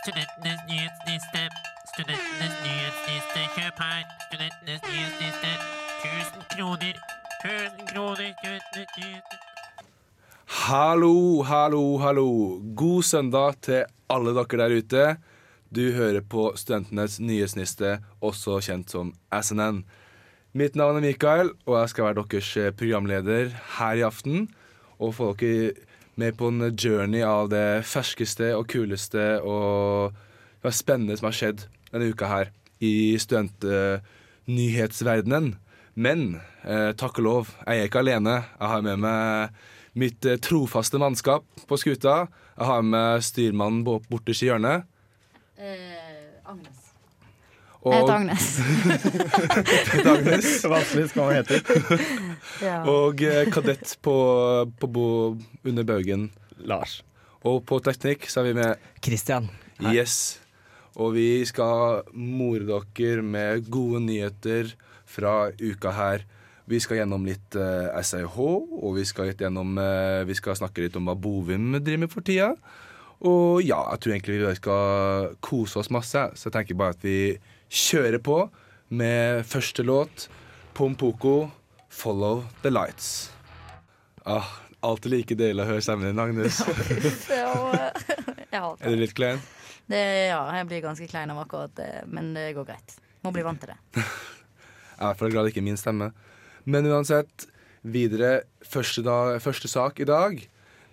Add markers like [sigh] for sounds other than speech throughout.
Studentenes nyhetsliste. Studentenes nyhetsliste. Kjøp her. Studentenes nyhetsliste. 1000 kroner. 1000 kroner. Studentenes nyhetsliste. Hallo, hallo, hallo. God søndag til alle dere der ute. Du hører på Studentenes nyhetsliste, også kjent som SNN. Mitt navn er Mikael, og jeg skal være deres programleder her i aften. Og få dere med på en journey av det ferskeste og kuleste og det spennende som har skjedd denne uka her i studentnyhetsverdenen. Men eh, takk og lov, jeg er ikke alene. Jeg har med meg mitt eh, trofaste mannskap på skuta. Jeg har med styrmannen bo- borterst i hjørnet. Eh, Agnes. Og, Jeg heter Agnes. [laughs] Agnes. Vanskelig skal man hete. [laughs] Ja. Og eh, kadett på, på bo under baugen. Lars. Og på teknikk så er vi med Christian. Yes. Og vi skal more dere med gode nyheter fra uka her. Vi skal gjennom litt eh, SIH, og vi skal, gjennom, eh, vi skal snakke litt om hva Bovim driver med for tida. Og ja, jeg tror egentlig vi skal kose oss masse, så jeg tenker bare at vi kjører på med første låt, Pompoko, 'Follow the Lights'. Ah, alltid like deilig å høre stemmen din, Agnes. [laughs] [laughs] Er du litt klein? det. Ja, jeg blir ganske klein av akkurat det, men det går greit. Må bli vant til det. [laughs] Jeg er i hvert fall glad det ikke er min stemme. Men uansett, videre. Første, dag, første sak i dag,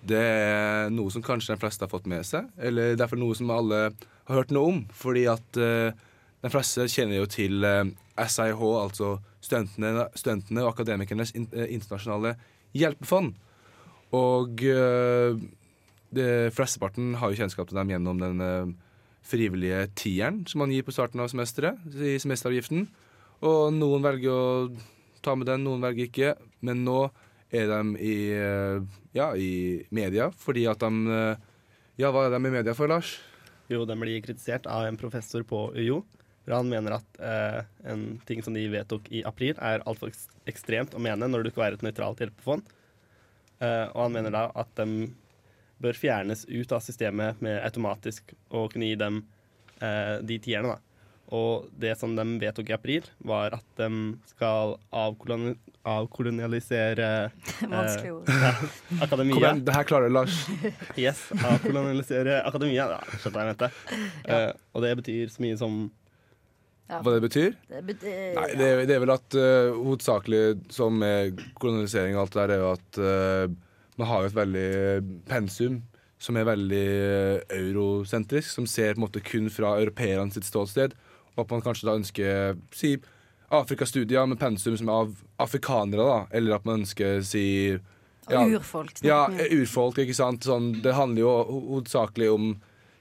det er noe som kanskje de fleste har fått med seg. Eller det er noe som alle har hørt noe om. Fordi at eh, de fleste kjenner jo til eh, SIH, altså studentene, studentene og akademikernes eh, internasjonale hjelpefond. Og det flesteparten har jo kjennskap til dem gjennom den eh, frivillige tieren som man gir på starten av semesteret, i semesteravgiften. Og noen velger å ta med den, noen velger ikke. Men nå er de i, eh, ja, i media fordi at de eh, Ja, hva er de i media for, Lars? Jo, de blir kritisert av en professor på UiO. Han mener at eh, en ting som de vedtok i april, er altfor eks- ekstremt å mene når du skal være et nøytralt hjelpefond. Eh, og han mener da at de bør fjernes ut av systemet med automatisk å kunne gi dem eh, de tierne. da. Og det som de vedtok i april, var at de skal avkoloni avkolonialisere [laughs] Vanskelig ord. [laughs] Kom akademia. igjen, det her klarer Lars. [laughs] Yes, avkolonialisere akademia. Ja, skjønte jeg mente. Eh, og det betyr så mye som Ja. Hva det betyr? Det betyr, Nei, det, er- det er vel at uh, hovedsakelig som med kolonisering og alt det der, er jo at uh, man har jo et veldig pensum som er veldig uh, eurosentrisk, som ser på en måte kun fra europeerne sitt ståsted, og at man kanskje da ønsker si Afrikastudier med pensum som er av afrikanere, da, eller at man ønsker si ja, Urfolk. ja, urfolk, ikke sant. Sånn, det handler jo ho- hovedsakelig om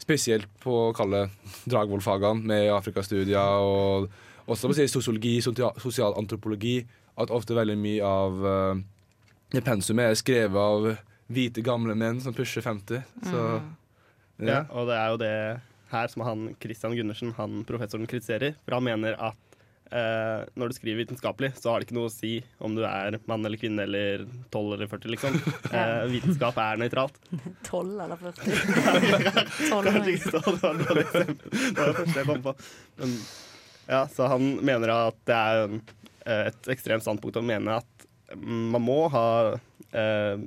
Spesielt på å kalle Dragvoll-fagene med Afrikastudier og også på å si sosiologi, sosialantropologi. At ofte veldig mye av uh, det pensumet er skrevet av hvite, gamle menn som pusher 50. Så Ja, ja. og det er jo det her som han Christian Gundersen, han professoren, kritiserer. For han mener at eh, når du skriver vitenskapelig, så har det ikke noe å si om du er mann eller kvinne eller 12 eller 40, liksom. Uh, [laughs] vitenskap er nøytralt. [laughs] 12 eller 40. 12 [laughs] Kanskje ikke så, det var et dårlig eksempel. Det var det første jeg kom på. Men, ja, så han mener at det er eh, et ekstremt standpunkt å mene at man må ha uh,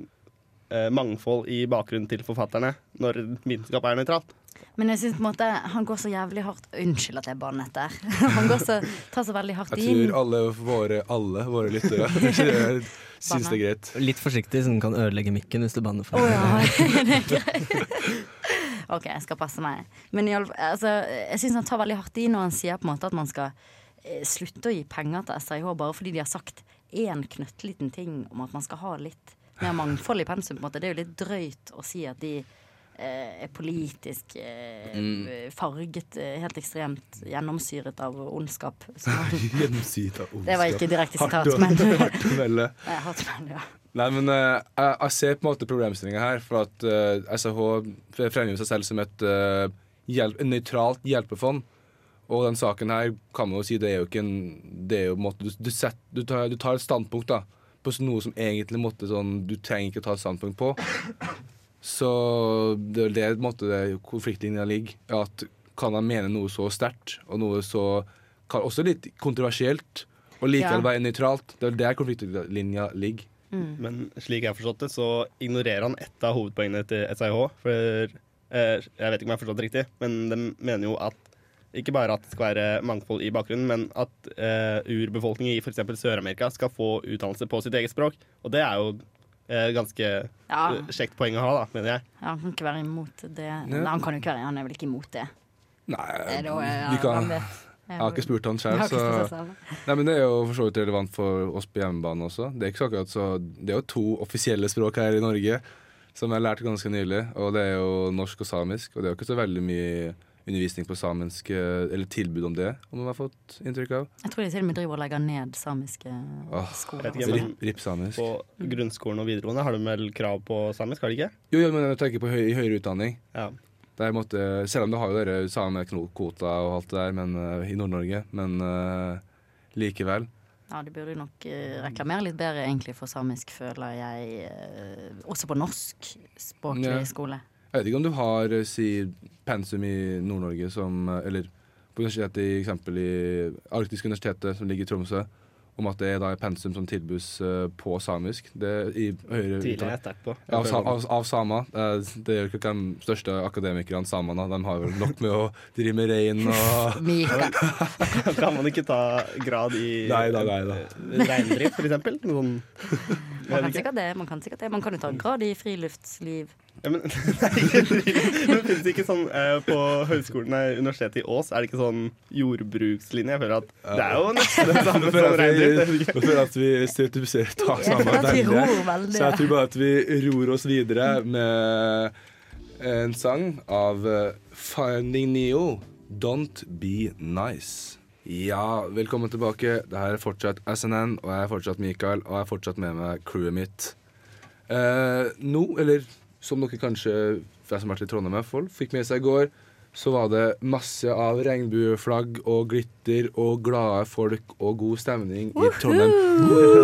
mangfold i bakgrunnen til forfatterne når vitenskap er nøytralt. Men jeg synes på en måte han går så jævlig hardt Unnskyld at jeg bannet der. [laughs] Han går så, tar så veldig hardt inn. Jeg tror alle våre, alle våre lyttere [laughs] syns det er greit. Litt forsiktig, så den kan ødelegge mikken hvis du banner for oh, ja, [laughs] det er greit. OK, jeg skal passe meg. Men i alle, altså, jeg syns han tar veldig hardt i når han sier på en måte at man skal eh, slutte å gi penger til SIH bare fordi de har sagt én knøttliten ting om at man skal ha litt mer mangfold i pensum. På en måte. Det er jo litt drøyt å si at de er politisk eh, farget, eh, helt ekstremt gjennomsyret av ondskap. [laughs] Gjennomsyret av ondskap. det var ikke direkte sitat, men [laughs] [laughs] hardt å melde. Ja. Nei, men eh, jeg, jeg ser på en måte problemstillinga her, for at uh, SAH fremgjør seg selv som et uh, hjelp, nøytralt hjelpefond. Og den saken her kan man jo si det er jo ikke en Det er jo en måte Du, du, set, du, tar, du tar et standpunkt da på noe som egentlig måtte sånn Du trenger ikke å ta et standpunkt på. Så det er det på en måte det konfliktlinja ligger. At kan han mene noe så sterkt, og noe så også litt kontroversielt, og likevel være nøytralt? Det er der konfliktlinja ligger. Men slik jeg har forstått det, så ignorerer han ett av hovedpoengene til SIH. For eh, jeg vet ikke om jeg har forstått det riktig, men de mener jo at ikke bare at det skal være mangfold i bakgrunnen, men at eh, urbefolkningen i f.eks. Sør-Amerika skal få utdannelse på sitt eget språk. Og det er jo ganske Ja. eh, kjekt poeng å ha, da, mener jeg. Ja, han kan ikke være imot det. Nei, han kan jo ikke være Han er vel ikke imot det? Nei, det det, ja, vi kan, jeg har ikke spurt han sjøl, selv, så. Nei, men Det er jo for så vidt relevant for oss på hjemmebane også. Det er ikke så akkurat så Det er jo to offisielle språk her i Norge som jeg lærte ganske nylig, og det er jo norsk og samisk. Og det er jo ikke så veldig mye undervisning på samisk, eh, eller tilbud om det, om man har fått inntrykk av. Jeg tror de til og med driver og legger ned samiske Åh, skoler. ikke, Rip, rip-samisk. På grunnskolen og videregående har de vel krav på samisk, har de ikke? Jo, jo, men jeg tenker på høy, i høyere utdanning. Ja. Måtte, selv om du har jo dere samekvota og alt det der men, eh, i Nord-Norge, men uh, likevel. Ja, de burde nok reklamere litt bedre egentlig for samisk, føler jeg. også på norskspråklig Ja. skole. Jeg vet ikke om du har eh, si, pensum i Nord-Norge som eh, Eller på universitetet i eksempel i Arktisk universitetet som ligger i Tromsø, om at det er da pensum som tilbys eh, på samisk. Det i høyere Tviler utdanning. jeg sterkt på. Av, av, av samer. Det jo ikke de største akademikerne, samene. De har vel nok med å drive med rein og [laughs] [laughs] Kan man ikke ta grad i Nei da, nei da. reindrift, for eksempel? Noe Man kan sikkert det. Man kan sikkert det Man kan jo ta grad i friluftsliv. Ja, men, [laughs] nei, men finnes det ikke sånn eh, På høyskolen, nei, universitetet i Ås, er det ikke sånn jordbrukslinje? Jeg føler at det er jo nesten [laughs] det samme som jeg reindrift. nå føler at vi stereotypiserer ta Jeg sammen føler at vi veldig. Så jeg tror bare at vi ror oss videre med en sang av eh, Finding Neo, 'Don't Be Nice'. Ja, velkommen tilbake. Det her er fortsatt SNN, og jeg er fortsatt Mikael, og jeg er fortsatt med meg crewet mitt. Eh, nå, eller som dere kanskje, jeg som har vært i Trondheim i hvert fall, fikk med seg i går, så var det masse av regnbueflagg og glitter og glade folk og god stemning i Trondheim.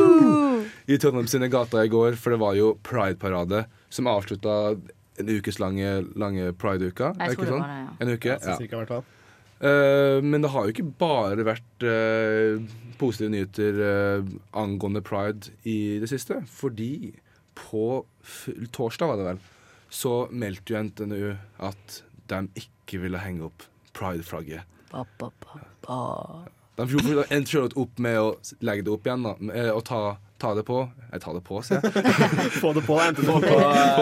[laughs] I Trondheim sine gater i går, for det var jo Pride-parade som avslutta en ukes lange, lange Pride-uka. Jeg tror det sånn? var det, ja. En uke? Ja, så cirka, hvert fall. Eh, men det har jo ikke bare vært uh, positive nyheter uh, angående pride i det siste. Fordi på f torsdag, var det vel, så meldte jo NTNU at de ikke ville henge opp pride-flagget. De endte selv opp med å legge det opp igjen da, eh, og ta, ta det på. Jeg tar det på, sier jeg. [laughs] Få det på, endte [laughs] på. på,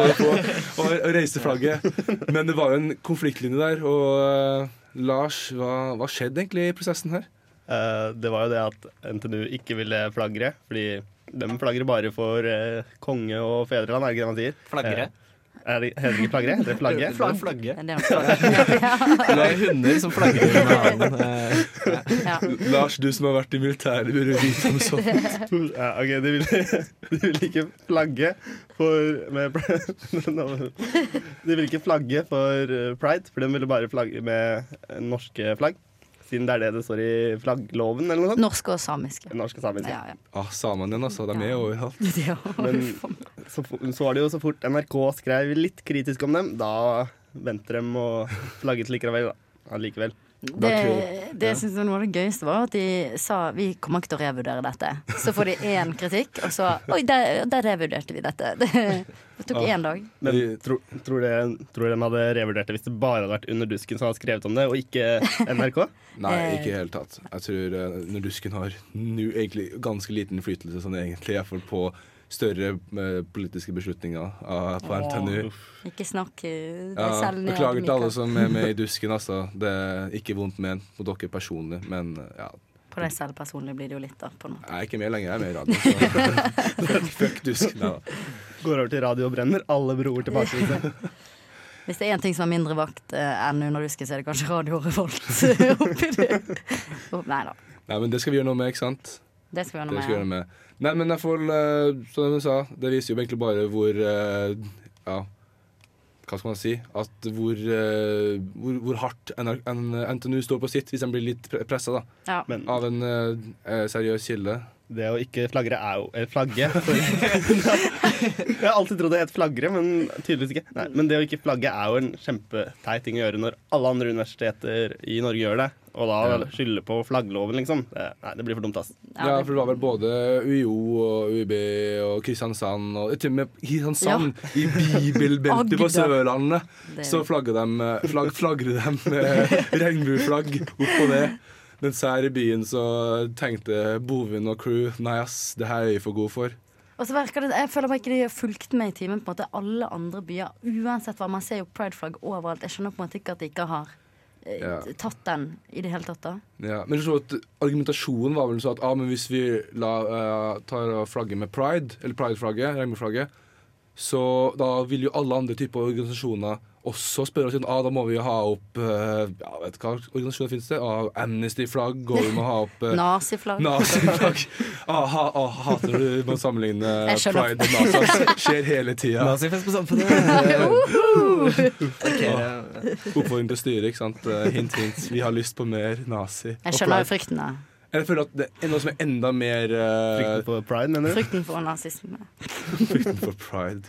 det på, og, og reise flagget. Men det var jo en konfliktlinje der. Og uh, Lars, hva, hva skjedde egentlig i prosessen her? Uh, det var jo det at NTNU ikke ville flagre, fordi de flagrer bare for eh, konge og fedreland, er det ikke det man sier? Flaggere? Eh, er det, heter det ikke flagre? Heter det flagge? Flagg, flagge. Det er [laughs] Det er hunder som flagger med halen. Eh, ja. Lars, du som har vært i militæret, burde vite om sånt. [laughs] Ja, ok, de ville, [laughs] de vil ikke flagge for med, De vil ikke flagge for eh, pride, for de ville bare flagge med norske flagg. Siden det er det det står i flaggloven, eller noe sånt. Norske og samiske. Norsk og samisk. Ja, ja. Ah, Samene altså. De er overalt. [laughs] Ja. Men så, så var det jo så fort NRK skrev litt kritisk om dem, da vendte de og flagget likevel. Da. Allikevel. Det, det jeg synes var noe av det gøyeste var at de sa vi kommer ikke til å revurdere dette. Så får de én kritikk, og så Oi, der, der revurderte vi dette. Det, [laughs] det tok én dag. Men De- tro, tror, de, tror de hadde revurdert det hvis det bare hadde vært Under dusken som hadde skrevet om det, og ikke NRK? [laughs] Nei, Eh. ikke i det hele tatt. Jeg tror Under Nordusken har nu egentlig ganske liten innflytelse sånn egentlig, i hvert fall på større eh, politiske beslutninger uh, på NTNU. Ikke snakk eh, deg Ja, selv ned. beklager til alle som er med i [laughs] Dusken, altså. Det er ikke vondt ment mot dere personlig, men uh, ja. På deg selv personlig blir det jo litt, da. På noe. Jeg er ikke med lenger, jeg er med i radio. Så. [laughs] Fuck Dusken. Da. Går over til radio og brenner. Alle broer tilbake. [laughs] Liksom. Hvis det er én ting som er mindre vakt eh, enn Underdusken, så er det kanskje Radio Revolt oppi det. Oh, Nei da. Nei, men det skal vi gjøre noe med, ikke sant? Det skal vi gjøre noe med. gjøre med. med. Nei, men iallfall, eh, som du sa, det viser jo egentlig bare hvor eh, Ja, hva skal man si? At hvor, eh, hvor, hvor hardt NTNU står på sitt hvis de blir litt pre pressa Ja. Men av en seriøs kilde. det å ikke flagre er jo Eller flagge. [laughs] Jeg har alltid trodd det het flagre, men tydeligvis ikke. Nei, men det å ikke flagge er jo en kjempeteit ting å gjøre når alle andre universiteter i Norge gjør det. Og da Ja. skylde på flaggloven, liksom. Det, nei, det blir for dumt, ass. Ja, for det var vel både UiO og UiB og Kristiansand og til og med Kristiansand i bibelbeltet på Sørlandet. Det Så flagger de, flagg, flagrer de med [laughs] regnbueflagg opp det. Mens her i byen så tenkte Bovin og crew Nei, ass, det her er vi for gode for. Og så verker det, Jeg føler bare ikke de har fulgt med i timen. på en måte Alle andre byer, uansett hva. Man ser jo prideflagg overalt. Jeg skjønner på en måte ikke at de ikke har eh, Ja. tatt den i det hele tatt. da Ja, men så at argumentasjonen var vel så at ah, men hvis vi la, uh, tar flagget med pride, eller pride-flagget, regnbueflagget, så da vil jo alle andre typer organisasjoner også spørre oss ah, da må vi ha opp uh, ja, vet hva organisasjoner finnes det? Ah, Amnesty-flagg, og vi må ha opp eh, Naziflagg. Naziflagg. Ah, ha, ah, hater du man sammenligne Jeg pride og nazi? Skjer hele tida. Nazifest på Samfunnet. Ja. Oppfordring til styret, ikke sant. Eh, Hint, hint. Vi har lyst på mer nazi. Jeg og skjønner jo frykten. da Jeg føler at det er noe som er enda mer uh, Frykten for pride, mener du? Frykten for nazisme. Frykten for pride.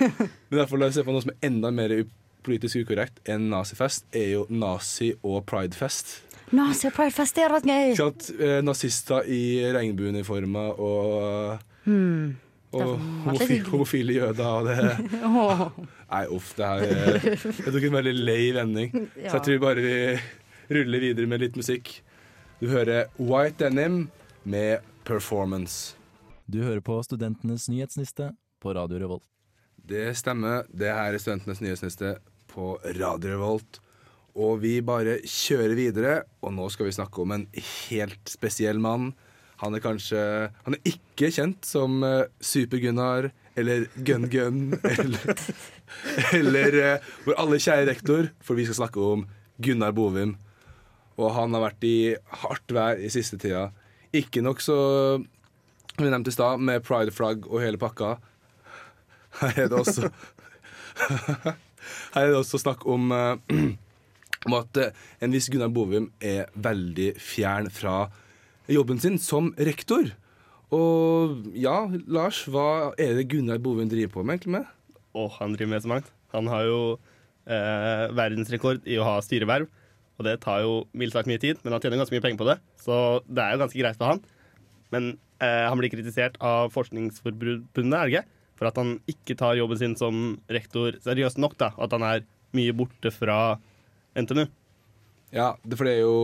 Men derfor la oss se på noe som er enda mer politisk ukorrekt enn nazifest, er jo nazi- og pridefest. Nazi og pridefest, det hadde vært gøy! Ikke sant? Eh, Nazister i regnbueuniformer og Hmm. og Det homofi homofile jøder og det Åh, [laughs] Nei, uff, det her eh, Jeg tok en veldig lei vending. Så jeg tror bare vi ruller videre med litt musikk. Du hører White Denim med Performance. Du hører på Studentenes nyhetsliste på Radio Revolt. Det stemmer. Det her er Studentenes nyhetsliste på Radio Revolt. Og vi bare kjører videre, og nå skal vi snakke om en helt spesiell mann. Han er kanskje Han er ikke kjent som eh, Super-Gunnar eller Gun-Gun [laughs] eller, eller eh, vår alle kjære rektor, for vi skal snakke om Gunnar Bovim. Og han har vært i hardt vær i siste tida. Ikke nok så vi nevnte i stad, med prideflagg og hele pakka. Her er det også [laughs] Her er det også snakk om, eh, [clears throat] om at eh, en viss Gunnar Bovim er veldig fjern fra jobben sin som rektor. Og ja, Lars, hva er det Gunnar Bovim driver på med, egentlig med? Og han driver med så mangt. Han har jo eh, verdensrekord i å ha styreverv. Og det tar jo mildt sagt mye tid, men han tjener ganske mye penger på det. Så det er jo ganske greit for han. Men eh, han blir kritisert av Forskningsforbundet, er det ikke? For at han ikke tar jobben sin som rektor seriøst nok. da, At han er mye borte fra NTNU. Ja, for det er jo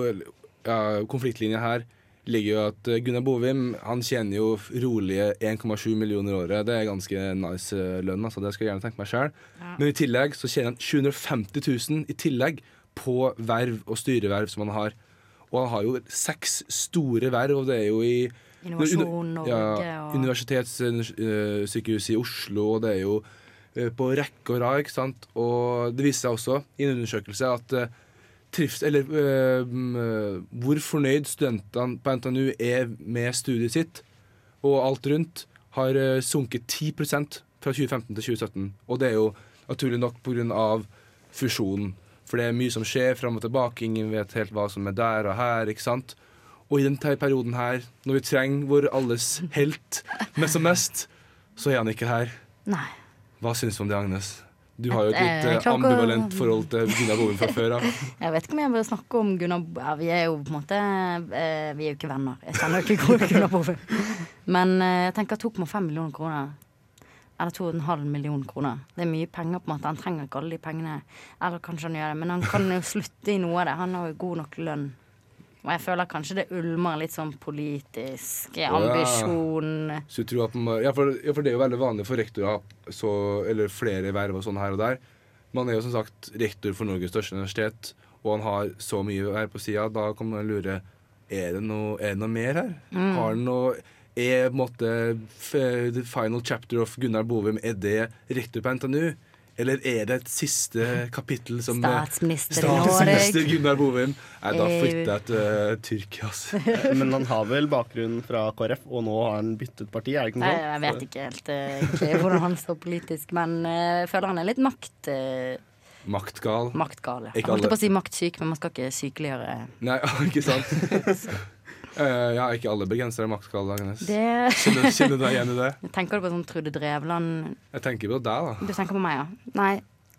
eh, ja, Konfliktlinja her ligger jo at eh, Gunnar Bovim han tjener jo rolige 1,7 millioner i året. Det er ganske nice eh, lønn, altså. Det skal jeg gjerne tenke meg sjøl. Men i tillegg så tjener han 750 000 i tillegg på verv og styreverv som han har. Og han har jo seks store verv, og det er jo i Innovasjon Norge ja, og Universitetssykehuset i Oslo, og det er jo eh, på rekke og rad, ikke sant. Og det viser seg også i en undersøkelse at eh, trivs, eller, øh, hvor fornøyd studentene på NTNU er med studiet sitt, og alt rundt, har sunket 10 fra 2015 til 2017. Og det er jo naturlig nok pga. fusjonen. For det er mye som skjer fram og tilbake, ingen vet helt hva som er der og her. ikke sant? Og i denne perioden her, når vi trenger vår alles helt mest og mest, så er han ikke her. Nei. Hva syns du om det, Agnes? Du har jo et litt eh, ambivalent å- forhold til Gunnar Bovim fra før av. [laughs] Jeg vet ikke om jeg bør snakke om Gunnar ja, Vi er jo på en måte eh, Vi er jo ikke venner. Jeg kjenner jo ikke Gunnar Bovim. Men eh, jeg tenker 2,5 millioner kroner. Eller 2,5 millioner kroner. Det er mye penger. på en måte Han trenger ikke alle de pengene. Eller kanskje han gjør det, men han kan jo slutte i noe av det. Han har jo god nok lønn. Og jeg føler kanskje det ulmer litt sånn politisk ja. ambisjon. Så du tror at man, ja, for, ja, for det er jo veldig vanlig for rektorer å ha eller flere verv og sånn her og der. Man er jo som sagt rektor for Norges største universitet, og han har så mye her på sida. Da kan man lure er det noe, er det noe mer her. Har han noe er på en måte the final chapter of Gunnar Bovim Er det rektor på NTNU? Eller er det et siste kapittel som eh, Statsminister Statsminister Gunnar Bovim? Nei, da Eh, flytter jeg til uh, Tyrkia, altså. [laughs] Men han har vel bakgrunn fra KrF, og nå har han byttet parti, er det ikke noe sånt? jeg vet ikke helt eh, hvordan han står politisk, men jeg føler han er litt makt, Maktgal. maktgal. ja. Jeg holdt på å si maktsyk, men man skal ikke sykeliggjøre Nei, [laughs] ikke sant? [laughs] Eh, ja, ikke alle bergensere er Max-Kalle, Agnes. Det Kjenner, kjenner du deg igjen i det? [laughs] Tenker du på sånn Trude Drevland Jeg tenker på deg, da. Du tenker på meg, ja? Nei.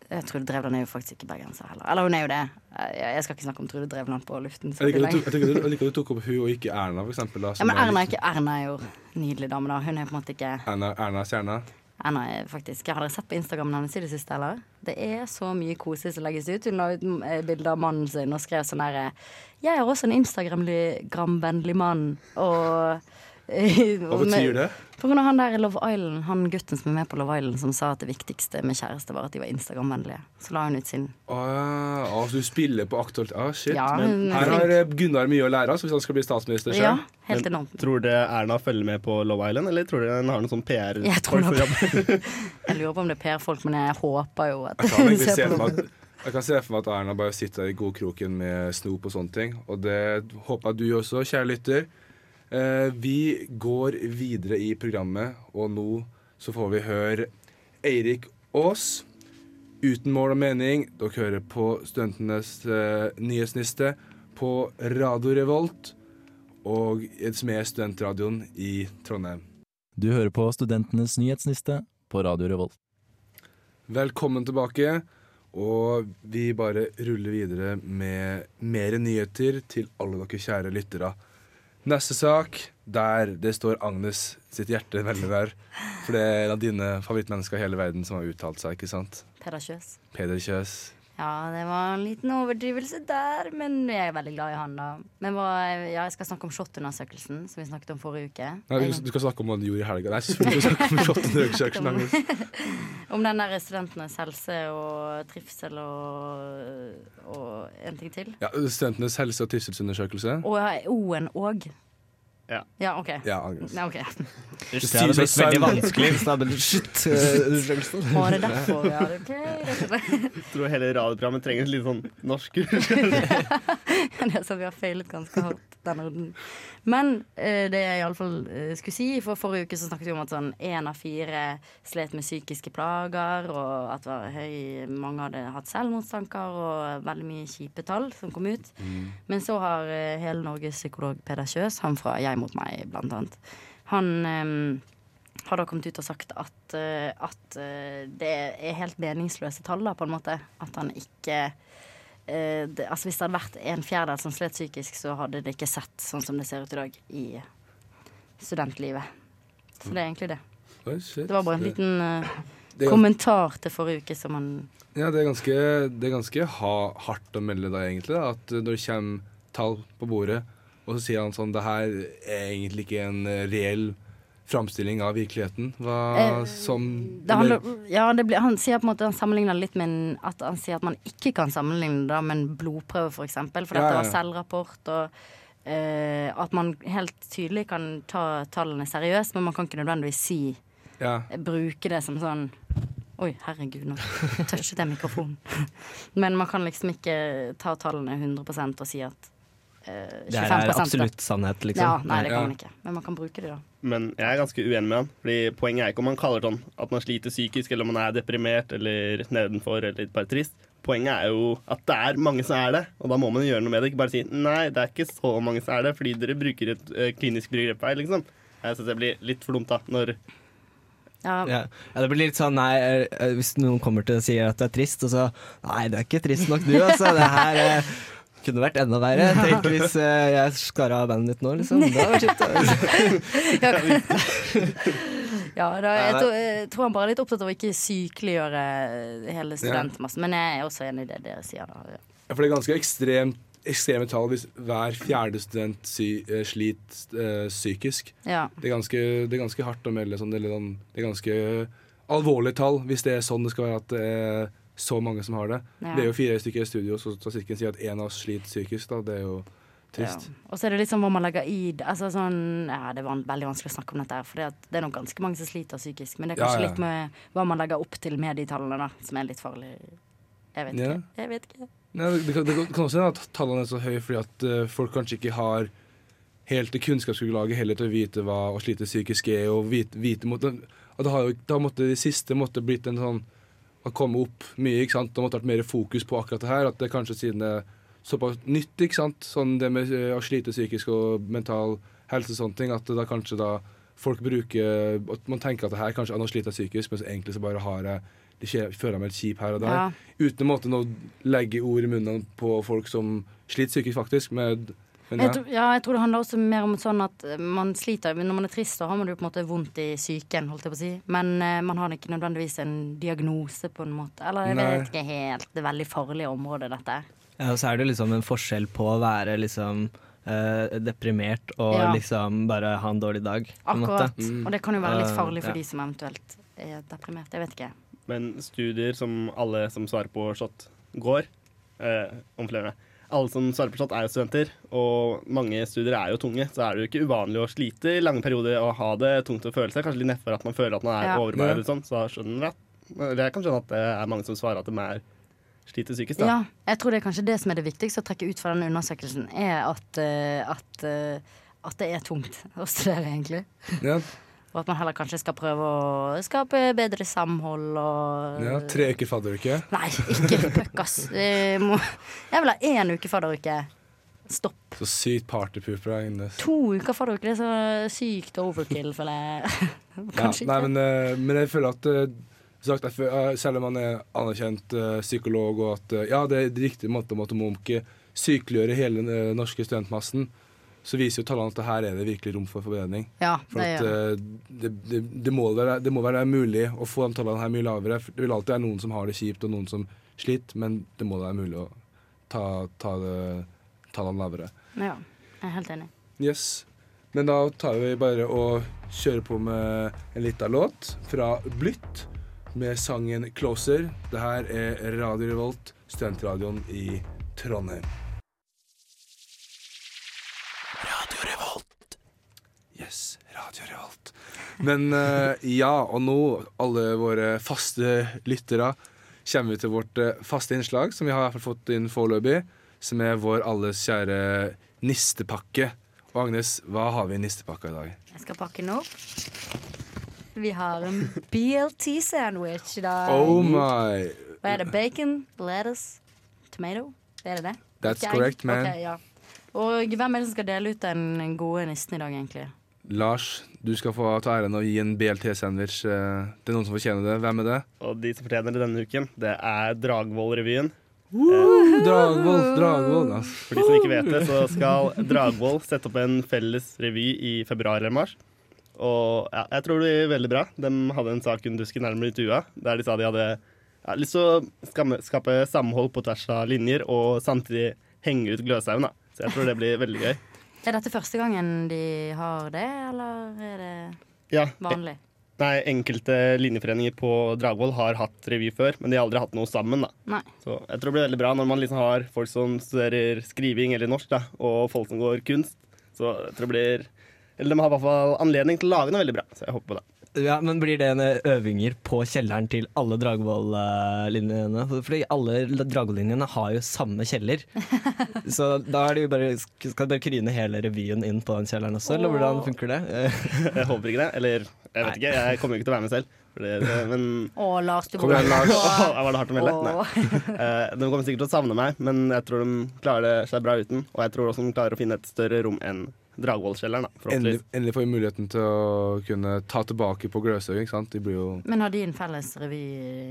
eh, Trude Drevland er jo faktisk ikke bergenser heller. Eller hun er jo det. Eh, Jeg skal ikke snakke om Trude Drevland på luften. Jeg liker, du, jeg, liker, du tok opp hun og ikke Erna, for eksempel. Da, Ja, men er Erna er litt- ikke Erna er jo nydelig dame, da. Hun er på en måte ikke Erna, Erna Stjerna. Erna er faktisk Har dere sett på Instagram hennes i det siste, eller? Det er så mye koselig som legges ut. Hun la ut eh, bilde av mannen sin og skrev sånn herre Jeg er også en Instagram-vennlig mann, og Hva betyr det? På grunn av han der i Love Island, han gutten som er med på Love Island, som sa at det viktigste med kjæreste var at de var Instagram-vennlige. Så la hun ut sin Ah, altså du spiller på aktuelt Ah, shit. Ja, Men er her har eh, Gunnar mye å lære av, hvis han skal bli statsminister Ja, selv. helt Men enormt. Tror dere Erna følger med på Love Island, eller tror dere hun har noen sånn PR? Jeg tror nok- jobb? [laughs] Jeg lurer på om det er PR-folk, men jeg håper jo at hun ser se på at jeg kan se for meg at Erna bare sitter i godkroken med snop og sånne ting. Og det håper jeg du også, kjære lytter. Eh, vi går videre i programmet, og nå så får vi høre Eirik Aas. Uten mål og mening. Dere hører på Studentenes eh, nyhetsniste på Radio Revolt, og som er studentradioen i Trondheim. Du hører på Studentenes nyhetsniste på Radio Revolt. Velkommen tilbake. Og vi bare ruller videre med mer nyheter til alle dere kjære lyttere. Neste sak, der det står Agnes sitt hjerte veldig nær. For det er en av dine favorittmennesker i hele verden som har uttalt seg, ikke sant? Peder Kjøs. Peder Kjøs. Ja, det var en liten overdrivelse der, men jeg er veldig glad i han, da. Men hva, ja, jeg skal snakke om SHoT-undersøkelsen, som vi snakket om forrige uke. Nei, du, du skal snakke om hva du gjorde i helga. Nei, selvfølgelig skal snakke om SHoT-undersøkelsen. [laughs] Om den der studentenes helse og trivsel og, og en ting til. Ja, Studentenes helse- og trivselsundersøkelse. Og ja, O-en òg. Ja. ja, OK. Ja, Agnes. Ja, ok. Det hadde blitt veldig vanskelig hvis det hadde blitt shit. eh. Var det derfor? Ja, det, ok, det skjønner jeg. Jeg tror hele radioprogrammet trenger et litt sånn norsk [laughs] [laughs] Det så vi har feilet ganske hardt denne runden. Men eh, det jeg iallfall uh, skulle si For forrige uke så snakket vi om at sånn én av fire slet med psykiske plager, og at var høy, mange hadde hatt selvmordstanker, og veldig mye kjipe tall som kom ut. Men så har eh, hele Norges psykolog Peder Kjøs, han fra Jeg mot meg, blant annet, han eh, har da kommet ut og sagt at, eh, at eh, det er helt meningsløse tall, da, på en måte. At han ikke eh, det, altså Hvis det hadde vært en fjerdedel som slet psykisk, så hadde det ikke sett sånn som det ser ut i dag i studentlivet. Så det er egentlig det. Det var bare en liten eh, kommentar til forrige uke som han Ja, det er ganske, det er ganske ha, hardt å melde da, egentlig. Da, at når det kommer tall på bordet, og så sier han sånn Det her er egentlig ikke en eh, reell framstilling av virkeligheten. Hva Eh, som handler, ja, det blir, Han sier på en måte Han sammenligner litt med en, at han sier at man ikke kan sammenligne det med en blodprøve, f.eks. For, eksempel, for Ja, dette var selvrapport. Og eh, at man helt tydelig kan ta tallene seriøst, men man kan ikke nødvendigvis si ja, bruke det som sånn Oi, herregud, nå touchet jeg mikrofonen. [laughs] Men man kan liksom ikke ta tallene 100 og si at eh, 25 Det her er absolutt sannhet, liksom. Ja, nei, det kan man ikke. Men man kan bruke det, da. Men jeg er ganske uenig med han. Fordi Poenget er ikke om man kaller det sånn at man sliter psykisk, eller om man er deprimert eller nedenfor eller bare trist. Poenget er jo at det er mange som er det, og da må man gjøre noe med det. Ikke bare si nei, det er ikke så mange som er det, fordi dere bruker et eh, klinisk begrep her, liksom. Jeg syns det blir litt for dumt, da. Når Ja, Ja. ja, det blir litt sånn nei, eh, eh, hvis noen kommer til å si at det er trist, og så Nei, det er ikke trist nok, du, altså. Det her eh, kunne vært enda verre. [laughs] Tenk hvis eh, jeg skar av bandet ditt nå, liksom. Det hadde vært kjipt. [laughs] [laughs] ja da, jeg, tror, jeg tror han bare er litt opptatt av å ikke sykeliggjøre hele studentmassen. Men jeg er også enig i det dere sier. da ja. Ja, For det er ganske ekstremt, ekstreme tall hvis hver fjerde student sy, eh, sliter øh, psykisk. Ja. Det er, ganske, det er ganske hardt å melde sånn. Sånn det er ganske alvorlige tall hvis det er sånn det skal være at er så mange som har det. Ja. Det er jo fire stykker i studio, så statistikken sier at én av oss sliter psykisk. Da. Det er jo trist. Ja. Og så er det litt sånn hva man legger i det. Altså sånn, ja, det er veldig vanskelig å snakke om dette, for det er nok ganske mange som sliter psykisk. Men det er kanskje litt med hva man legger opp til med de tallene, da, som er litt farlig. Jeg vet ikke. Jeg vet ikke. Nei, det, kan, det kan også hende at tallene er så høye fordi at uh, folk kanskje ikke har helt det kunnskapsgrunnlaget heller til å vite hva å slite psykisk er, og vite, vite mot, at det har jo, Da måtte det siste måtte blitt en sånn Å kommet opp mye, ikke sant? Det måtte vært mer fokus på akkurat det her. At det kanskje siden det er såpass nytt, ikke sant? Sånn det med eh, å slite psykisk og mental helse og sånne ting, at da kanskje da folk bruker At man tenker at det her kanskje er noe sliter jeg psykisk, men så egentlig så bare har jeg det føler jeg meg litt kjip her og der. Ja. Uten en å legge ord i munnen på folk som sliter psykisk, faktisk. Med, Jeg, ja. tror, ja, jeg tror det handler også mer om sånn at eh, man sliter Når man er trist, så har man jo på en måte vondt i psyken, holdt jeg på å si. Men uh, man har ikke nødvendigvis en diagnose, på en måte. Eller jeg Nei. vet ikke helt. Det er veldig farlig område, dette. Ja, og så er det liksom en forskjell på å være liksom Uh, deprimert og Ja. liksom bare ha en dårlig dag. på en måte. Akkurat. Og det kan jo være litt farlig for ja. de som eventuelt er deprimert. Jeg vet ikke. Men studier som alle som svarer på SHoT, går uh, om flere. Alle som svarer på chat, er jo studenter, og mange studier er jo tunge. Så er det jo ikke uvanlig å slite i lange perioder og ha det tungt å føle seg. Kanskje litt nedfor at man føler at man er Ja. overarbeidet. Sånn, så skjønner jeg at, eller jeg kan skjønne at det er mange som svarer at de er sliter psykisk. Da. Ja, jeg tror det er kanskje det som er det viktigste å trekke ut fra den undersøkelsen, er at, eh, at, eh, at det er tungt å studere, egentlig. Ja, Og at man heller kanskje skal prøve å skape bedre samhold og ja, tre uker fadderuke. Nei, ikke [laughs] puck, ass. Jeg, må, jeg vil ha én uke fadderuke. Stopp. Så sykt partypooper der inne. To uker fadderuke, det er så sykt overkill, føler jeg. [laughs] Ja, Kanskje nei, ikke. men, eh, men jeg føler at eh, sagt, jeg eh, Selv om man er anerkjent eh, psykolog, og at eh, ja, det er riktig måte å man ikke sykeliggjøre hele den eh, norske studentmassen, så viser jo tallene at her er det virkelig rom for forbedring. Ja, For det at det. eh, det, det, det, må være, det må være mulig å få de tallene her mye lavere. Det vil alltid være noen som har det kjipt, og noen som sliter, men det må være mulig å ta, ta det, tallene lavere. Ja, jeg er helt enig. Yes. Men da tar vi bare og kjører på med en liten låt fra Blytt med sangen 'Closer'. Det her er Radio Revolt, studentradioen i Trondheim. Yes, Radio Revolt. Men eh, ja, og nå, alle våre faste lyttere, kommer vi til vårt eh, faste innslag, som vi har i hvert fall fått inn foreløpig, som er vår alles kjære nistepakke. Og Agnes, hva har vi i nistepakka i dag? Jeg skal pakke den opp. Vi har en BLT-sandwich i dag. Oh my Hva er det? Bacon, lettuce, tomato? Er det det? That's correct, man. Okay, ja. Og hvem er det som skal dele ut den gode nissen i dag, egentlig? Lars, du skal få ta æren av å gi en BLT-sandwich. eh, Det er noen som fortjener det. Hvem er det? Og de som fortjener det denne uken, det er Dragvoll-revyen. Dragvoll. Dragvoll. ass. For de som ikke vet det, så skal Dragvoll sette opp en felles revy i februar eller mars. Og ja, jeg tror det blir veldig bra. De hadde en sak under Dusken nærmere intervjua der de sa de hadde ja, lyst til å skape samhold på tvers av linjer og samtidig henge ut Gløshaugen. Så jeg tror det blir veldig gøy. Er dette første gangen de har det, eller er det Ja, vanlig? nei, Enkelte linjeforeninger på Dragvoll har hatt revy før, men de har aldri hatt noe sammen. da. Nei. Så jeg tror det blir veldig bra når man liksom har folk som studerer skriving eller norsk, da, og folk som går kunst. Så jeg tror det blir Eller de har i hvert fall anledning til å lage noe veldig bra. Så jeg håper på det. Ja, men Blir det en eh, øvinger på kjelleren til alle Dragvoll-linjene? Fordi alle Dragvoll-linjene har jo samme kjeller. [laughs] Så da er det jo bare, skal du bare kryne hele revyen inn på den kjelleren også, eller hvordan funker det? [laughs] Jeg håper ikke det. Eller jeg vet ikke, jeg kommer jo ikke til å være med selv. Men Å, Lars, du Kom igjen, Lars. Åh, Var det hardt å melde? Nei. [laughs] Eh, De kommer sikkert til å savne meg, men jeg tror de klarer det seg bra uten. Og jeg tror også de klarer å finne et større rom enn Dragvoll-kjelleren. da, Endelig, endelig får vi muligheten til å kunne ta tilbake på Gløshaug. ikke sant? De blir jo Men har de en felles revy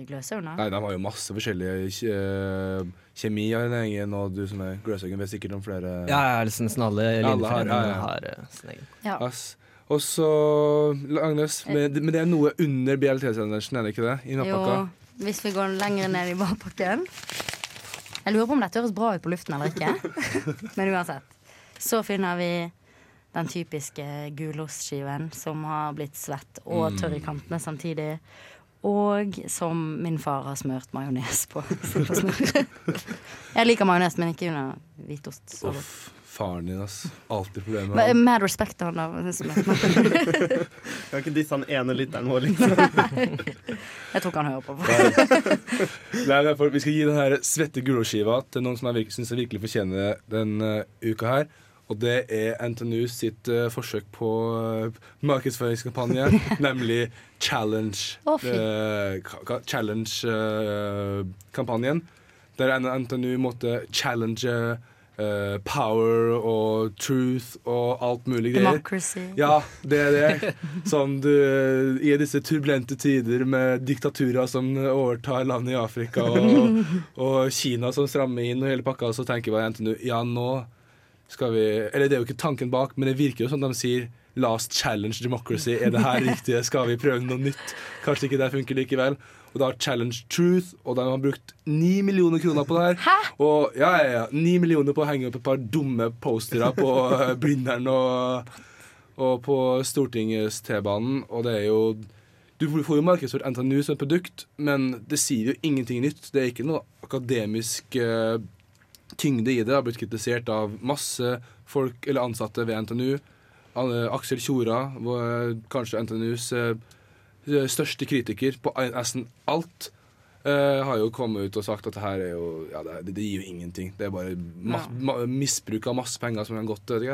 Gløshaug? Nei, de har jo masse forskjellige kje- Kjemi har en egen, og du som er Gløshaugen vet sikkert om flere. ja, ja, liksom nesten alle linjeforeningene ja, ja. har eh, sin egen. Ja. Ass. Og så, Agnes, men, men det er noe under BLT-sendelsen, er det ikke det? I Jo, nattpakka? hvis vi går lenger ned i barpakken Jeg lurer på om dette høres bra ut på luften eller ikke. [laughs] Men uansett. Så finner vi den typiske gulostskiven som har blitt svett og tørr i kantene samtidig. Og som min far har smørt majones på. [laughs] Jeg liker majones, men ikke under hvitost. Uff, faren din, ass. Alltid problemer med ham. Mad respect til han da. Kan [laughs] ikke disse han ene lytteren vår, liksom. [laughs] Jeg tror ikke han hører på. Nei, derfor, vi skal gi den svette gulrotskiva til noen som jeg virkelig fortjener den uh, uka her. Og det er NTNU sitt uh, forsøk på uh, markedsføringskampanje, [laughs] nemlig Challenge. Oh, eh, ka- Challenge-kampanjen. Der NTNU måtte challenge power og truth og alt mulig greier. Democracy. Ja, det er det. Sånn du I disse turbulente tider med diktaturer som overtar landet i Afrika, og, [laughs] og Kina som strammer inn og hele pakka, så tenker bare NTNU ja, nå skal vi Eller det er jo ikke tanken bak, men det virker jo som de sier Last challenge democracy. Er det her riktige? Skal vi prøve noe nytt? Kanskje ikke det funker likevel. Og da har Challenge Truth, og de har brukt ni millioner kroner på det her. Hæ? Og ja, ja, ja, ni millioner på å henge opp et par dumme postere på eh, Blindern og, og på Stortingets T-banen, og det er jo Du får jo markedsført NTNU som et produkt, men det sier jo ingenting nytt. Det er ikke noe akademisk eh, tyngde i det. Har blitt kritisert av masse folk eller ansatte ved NTNU. Aksel Tjora, kanskje NTNUs eh, største kritiker på nesten alt, eh, har jo kommet ut og sagt at det her er jo ja, det, det, gir jo ingenting. Det er bare ma ma misbruk av masse penger som har gått til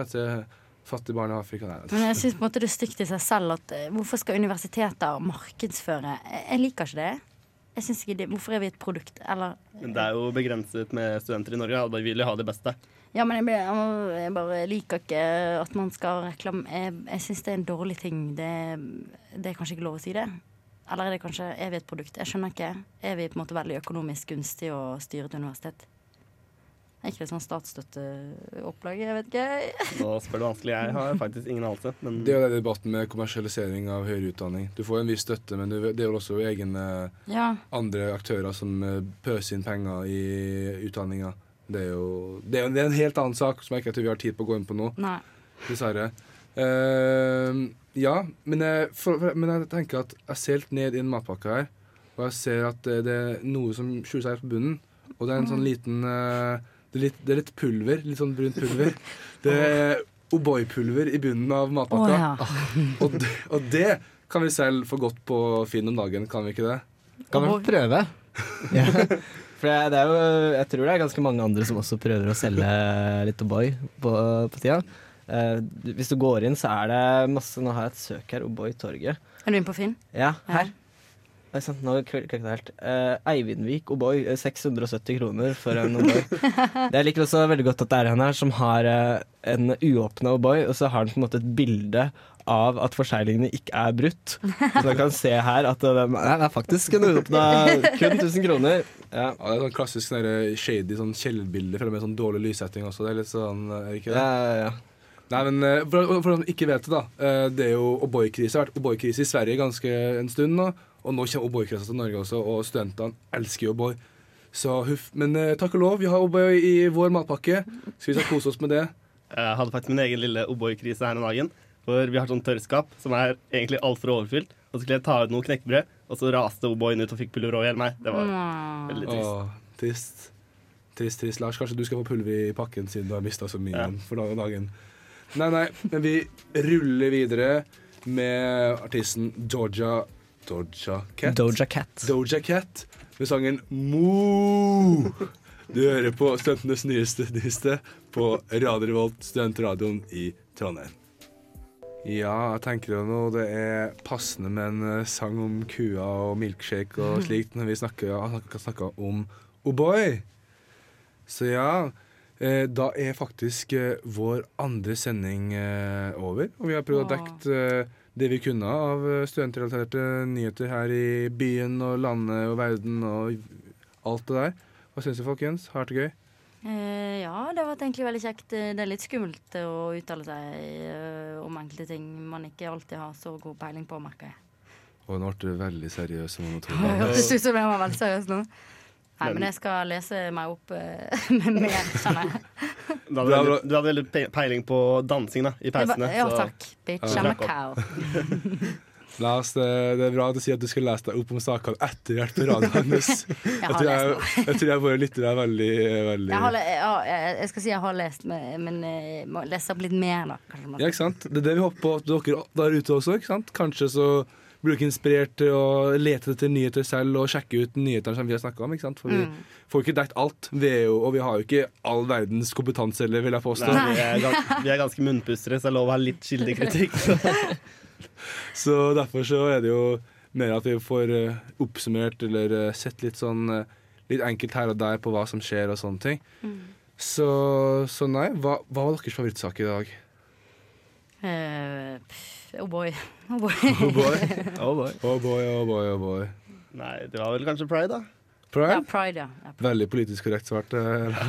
fattige barn i Afrika. Nei, Men jeg syns det er stygt i seg selv at eh, hvorfor skal universiteter markedsføre jeg liker ikke det. Jeg synes ikke det, Hvorfor er vi et produkt? Eller Men det er jo begrenset med studenter i Norge, og de vil jo ha det beste. Ja, men jeg, ble, jeg bare liker ikke at man skal reklame Jeg, jeg syns det er en dårlig ting. Det, det er kanskje ikke lov å si det. Eller er det kanskje Er vi et produkt? Jeg skjønner ikke. Er vi på en måte veldig økonomisk gunstig å styre et universitet? Er ikke det sånn statsstøtteopplag? Jeg vet ikke. Nå spør du vanskelig. Jeg har faktisk ingen anelse. Men Det er jo den debatten med kommersialisering av høyere utdanning. Du får en viss støtte, men det er jo også egne Ja. andre aktører som eh, pøser inn penger i utdanninga. Det er jo det er, det er en helt annen sak som jeg ikke tror vi har tid på å gå inn på nå, Nei. dessverre. Uh, ja, men jeg, for, for, men jeg tenker at jeg ser helt ned i en matpakke her, og jeg ser at det, det er noe som skjuler seg helt på bunnen. Og det er en sånn liten eh, det, er litt, det er litt pulver. Litt sånn brunt pulver. Det er O'boy-pulver i bunnen av matpakka. Oh, ja. Og, det, og det kan vi selv få godt på Finn om dagen, kan vi ikke det? Kan vi prøve. [laughs] ja. For det er jo, jeg tror det er ganske mange andre som også prøver å selge litt O'boy på, på tida. Eh, hvis du går inn, så er det masse Nå har jeg et søk her. O'boy Torget. Er du inne på Finn? Ja, Ja. her. Oi sant, nå klikket det helt. Uh, Eivindvik O'boy, eh, 670 kroner for en O'boy. [laughs] Jeg liker også veldig godt at det er en her som har uh, en uåpna O'boy, og så har den på en måte et bilde av at forseglingene ikke er brutt. Så man kan se her at det, nei, det er faktisk en uåpna kun 1000 kroner. Ja. Ja, det er sånn klassisk sånn shady sånn kjellerbilde med sånn dårlig lyssetting også. Det er litt sånn, er ikke det? Ja, ja, ja. Nei, men eh, for, for de som ikke vet det, da. eh, Det er jo O'boy-krise. Det har vært O'boy-krise i Sverige ganske en stund nå. Og nå kommer O'boy-krisa til Norge også, og studentene elsker O'boy. Så huff. Men uh, takk og lov, vi har O'boy i vår matpakke. Så vi skal kose oss med det. jeg hadde faktisk min egen lille O'boy-krise her om dagen. For vi har sånn tørrskap som er egentlig altfor overfylt. Og så skulle jeg ta ut noe knekkebrød, og så raste O'boyen ut og fikk pulver over hele meg. Det var veldig trist. Åh, trist. Trist, trist. Lars, kanskje du skal få pulver i pakken siden du har mista så mye Ja. for dagen. Nei, nei, men vi ruller videre med artisten Georgia Doja Cat. Doja Cat. Doja Cat med sangen Mo. Du hører på Studentenes nyeste nyeste på Radio Revolt, studentradioen i Trondheim. Ja, jeg tenker jo nå det er passende med en eh, sang om kua og milkshake og [laughs] slikt når vi snakker, snakker om O'boy. Så ja, eh, da er faktisk eh, vår andre sending over. Og vi har prøvd å dekke det vi kunne av eh, studentrelaterte nyheter her i byen og landet og verden og alt det der. Hva syns du, folkens? Har det vært gøy? Eh, ja, det har vært egentlig veldig kjekt. Eh, Det er litt skummelt å uttale seg eh, om enkelte ting man ikke alltid har så god peiling på, merker jeg. Og nå ble du veldig seriøs. og [laughs] Det hørtes ut som jeg var veldig seriøs nå. Nei, men jeg skal lese meg opp eh, [laughs] med mer, kjenner jeg. Du hadde, veldig, du hadde veldig peiling på dansing da, i peisene pausene. Ja, takk. Bitch, I'm a cow. [laughs] Lars, det, det er bra at du sier at du skal lese deg opp om sakene etter hvert på radioen hans. [laughs] Jeg Jeg tror jeg, jeg, tror jeg våre lyttere er veldig, veldig Jeg, har, jeg, jeg skal si jeg har lest, men, jeg eh, må lese opp litt mer, da. Kanskje Ja, ikke sant? Det er det vi håper på at dere der ute også. ikke sant? Kanskje så blir ikke inspirert til å lete etter nyheter selv og sjekke ut nyhetene som vi har snakka om. ikke sant? For vi Mm. får ikke dekt alt, vi er jo, og vi har jo ikke all verdens kompetanse heller, vil jeg påstå. Nei, vi, er gans, vi er ganske munnpustere, så det er lov å ha litt kildekritikk. [laughs] Så derfor så er det jo mer at vi får eh, oppsummert eller eh, sett litt sånn eh, litt enkelt her og der på hva som skjer og sånne ting. Mm. Så, så nei, hva, hva var deres favorittsak i dag? Uh, oh boy. Oh boy. [laughs] Oh boy, [laughs] Oh boy. oh boy, oh boy. oh boy. Nei, det var vel kanskje pride, da. Pride? Ja, Pride? ja. Pride. Veldig politisk korrekt svart. eh.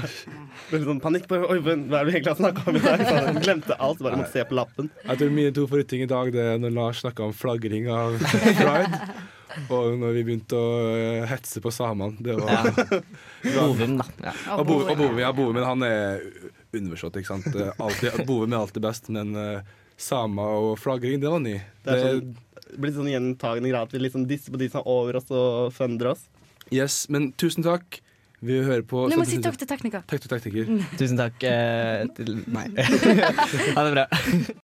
Veldig [laughs] sånn panikk på Oi, hva er det vi egentlig har snakka om i dag? Han glemte alt, bare måtte se på lappen. Jeg tror mine to forutting i dag Det er når Lars snakka om flagring av pride. Og når vi begynte å eh, hetse på samene. Det var Bovim, da. Ja. Og Bo- og ja, Bovim han er underforstått, ikke sant. Eh, Alltid, Bovim er alltid best, men uh, samer og flagring, det var ny. Det er sånn, blitt sånn gjentagende grad at vi liksom disser på de som er over oss og funder oss. yes, men tusen takk. Vi hører på må jeg si takk til tekniker. Takk til tekniker. Tusen takk eh, til meg. [laughs] ha det bra.